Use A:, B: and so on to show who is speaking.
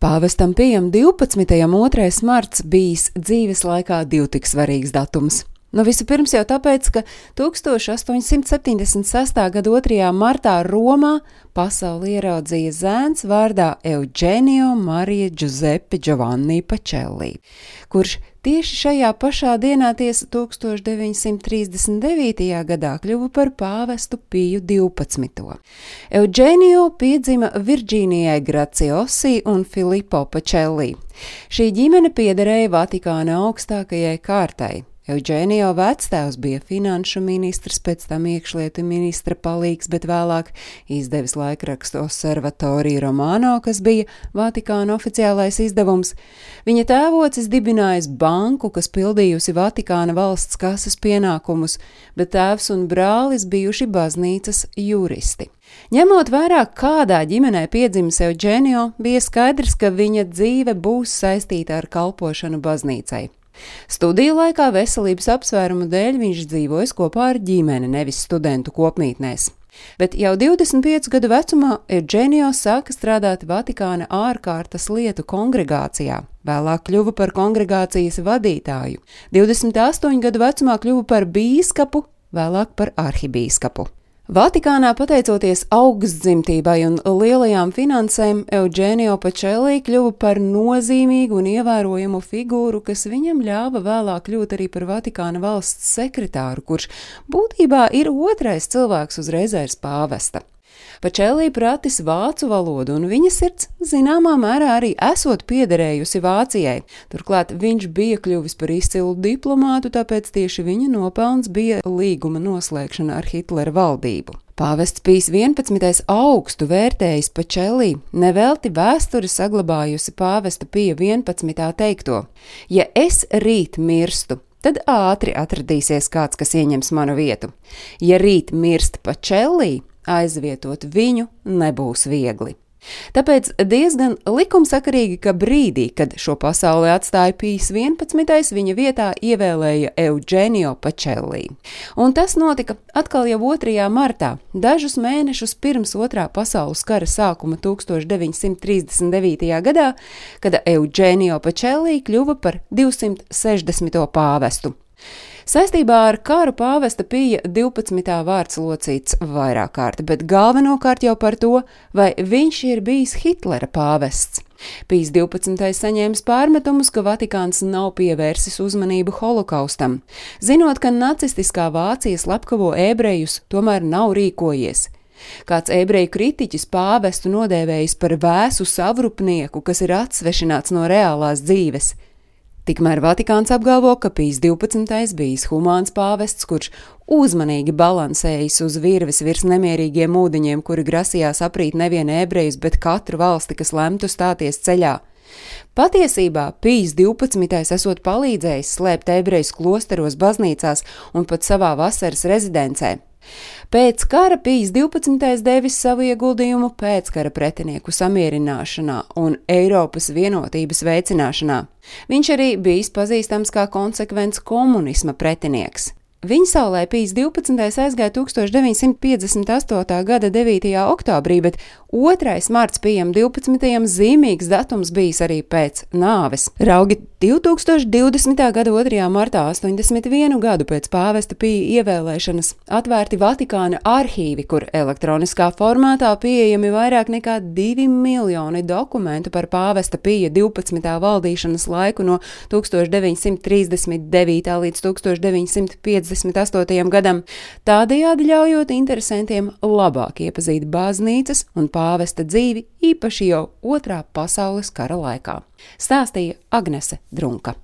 A: Pāvestam Pijam 12. 2. marts bijis dzīves laikā divi tik svarīgs datums. Nu, Vispirms jau tāpēc, ka 1876. gada 2. martā Romā pasauli ieraudzīja zēns vārdā Eugenio Marija Giuseppe Giovanni Pacelli, kurš tieši šajā pašā dienā tiesa 1939. gadā kļuva par pāvestu Piju 12. Eugenio piedzima Virģīnijai Graciosi un Filippo Pacelli. Šī ģimene piederēja Vatikāna augstākajai kārtai. Eugēnio vectēvs bija finanšu ministrs, pēc tam iekšlietu ministra palīgs, bet vēlāk izdevis laikrakstu Observatorija Romano, kas bija Vatikāna oficiālais izdevums. Viņa tēvocis dibinājis banku, kas pildījusi Vatikāna valsts kases pienākumus, bet tēvs un brālis bijuši baznīcas juristi. Ņemot vērā, kādā ģimenē piedzimis Eugenio, bija skaidrs, ka viņa dzīve būs saistīta ar kalpošanu baznīcai. Studiju laikā veselības apsvērumu dēļ viņš dzīvojas kopā ar ģimeni, nevis studentu kopmītnēs. Bet jau 25 gadu vecumā Eugenio sāka strādāt Vatikāna ārkārtas lietu kongregācijā. Vēlāk kļuva par kongregācijas vadītāju. 28 gadu vecumā kļuva par bīskapu, vēlāk par arhibīskapu. Vatikānā, pateicoties augstdzimtībai un lielajām finansēm, Eugenio Pačēlī kļuva par nozīmīgu un ievērojamu figūru, kas viņam ļāva vēlāk kļūt arī par Vatikāna valsts sekretāru, kurš būtībā ir otrais cilvēks uzreiz aiz pāvesta. Pačēlī pratis vācu valodu, un viņa sirds zināmā mērā arī esot piederējusi Vācijai. Turklāt viņš bija kļuvis par izcilu diplomātu, tāpēc tieši viņa nopelns bija līguma noslēgšana ar Hitlera valdību. Pāvests Pīs 11. augstu vērtējis Pačelī, nevelti vēsture saglabājusi pāvesta Pija 11. teikto: Ja es rīt mirstu, tad ātri atradīsies kāds, kas ieņems manu vietu. Ja rīt mirst Pačelī, aizvietot viņu nebūs viegli. Tāpēc diezgan likumsakarīgi, ka brīdī, kad šo pasauli atstāja Pīs 11. viņa vietā ievēlēja Eugenio Pacelli. Un tas notika atkal jau 2. martā, dažus mēnešus pirms Otrā pasaules kara sākuma 1939. gadā, kad Eugenio Pacelli kļuva par 260. pāvestu. Saistībā ar karu pāvesta pīja 12. vārds locīts vairāk kārt, bet galvenokārt jau par to, vai viņš ir bijis Hitlera pāvests. Pīs 12. saņēmis pārmetumus, ka Vatikāns nav pievērsis uzmanību holokaustam, zinot, ka nacistiskā Vācija slepkavo ebrejus tomēr nav rīkojies. Kāds ebreju kritiķis pāvestu nodēvējis par vēsu savrupnieku, kas ir atsvešināts no reālās dzīves. Tikmēr Vatikāns apgalvo, ka Pīs 12. bijis humāns pāvests, kurš uzmanīgi balansējis uz virves virs nemierīgiem ūdeņiem, kuri grasījās aprīt nevienu ebrejus, bet katru valsti, kas lemtu stāties ceļā. Patiesībā Pīs 12. esot palīdzējis slēpt ebrejus klosteros, baznīcās un pat savā vasaras rezidencē. Pēc kara Pīs 12. devis savu ieguldījumu pēckara pretinieku samierināšanā un Eiropas vienotības veicināšanā. Viņš arī bijis pazīstams kā konsekvents komunisma pretinieks. Viņa saulē Pīs 12. aizgāja 1958. gada 9. oktobrī, bet 2. marts pieejam 12. zīmīgs datums bijis arī pēc nāves. Raugi 2020. gada 2. martā, 81 gadu pēc pāvesta pīja ievēlēšanas, atvērti Vatikāna arhīvi, kur elektroniskā formātā pieejami vairāk nekā 2 miljoni dokumentu par pāvesta pīja 12. valdīšanas laiku no 1939. līdz 1950. 58. gadam, tādējādi ļaujot interesantiem labāk iepazīt baznīcas un pāvesta dzīvi īpaši jau otrā pasaules kara laikā, stāstīja Agnese Drunka.